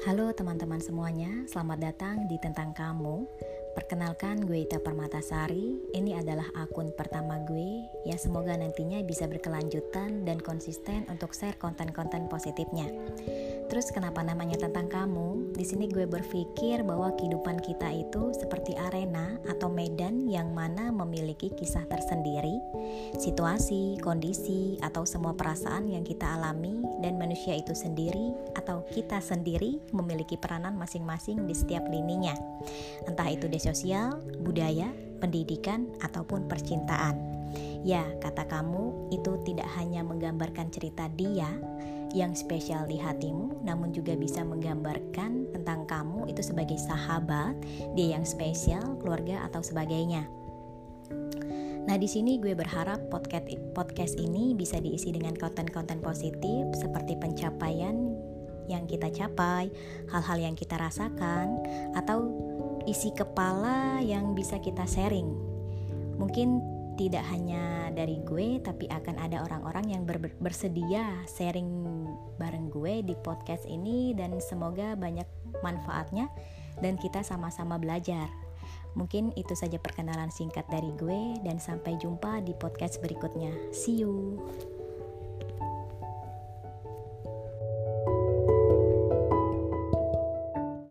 Halo teman-teman semuanya, selamat datang di Tentang Kamu. Perkenalkan gue Ita Permatasari, ini adalah akun pertama gue. Ya semoga nantinya bisa berkelanjutan dan konsisten untuk share konten-konten positifnya. Terus kenapa namanya tentang kamu? Di sini gue berpikir bahwa kehidupan kita itu seperti arena atau medan yang mana memiliki kisah tersendiri, situasi, kondisi, atau semua perasaan yang kita alami dan manusia itu sendiri atau kita sendiri memiliki peranan masing-masing di setiap lininya. Entah itu di sosial, budaya, pendidikan, ataupun percintaan. Ya, kata kamu itu tidak hanya menggambarkan cerita dia, yang spesial di hatimu, namun juga bisa menggambarkan tentang kamu itu sebagai sahabat, dia yang spesial, keluarga atau sebagainya. Nah, di sini gue berharap podcast podcast ini bisa diisi dengan konten-konten positif seperti pencapaian yang kita capai, hal-hal yang kita rasakan, atau isi kepala yang bisa kita sharing. Mungkin tidak hanya dari gue tapi akan ada orang-orang yang ber bersedia sharing bareng gue di podcast ini dan semoga banyak manfaatnya dan kita sama-sama belajar. Mungkin itu saja perkenalan singkat dari gue dan sampai jumpa di podcast berikutnya. See you.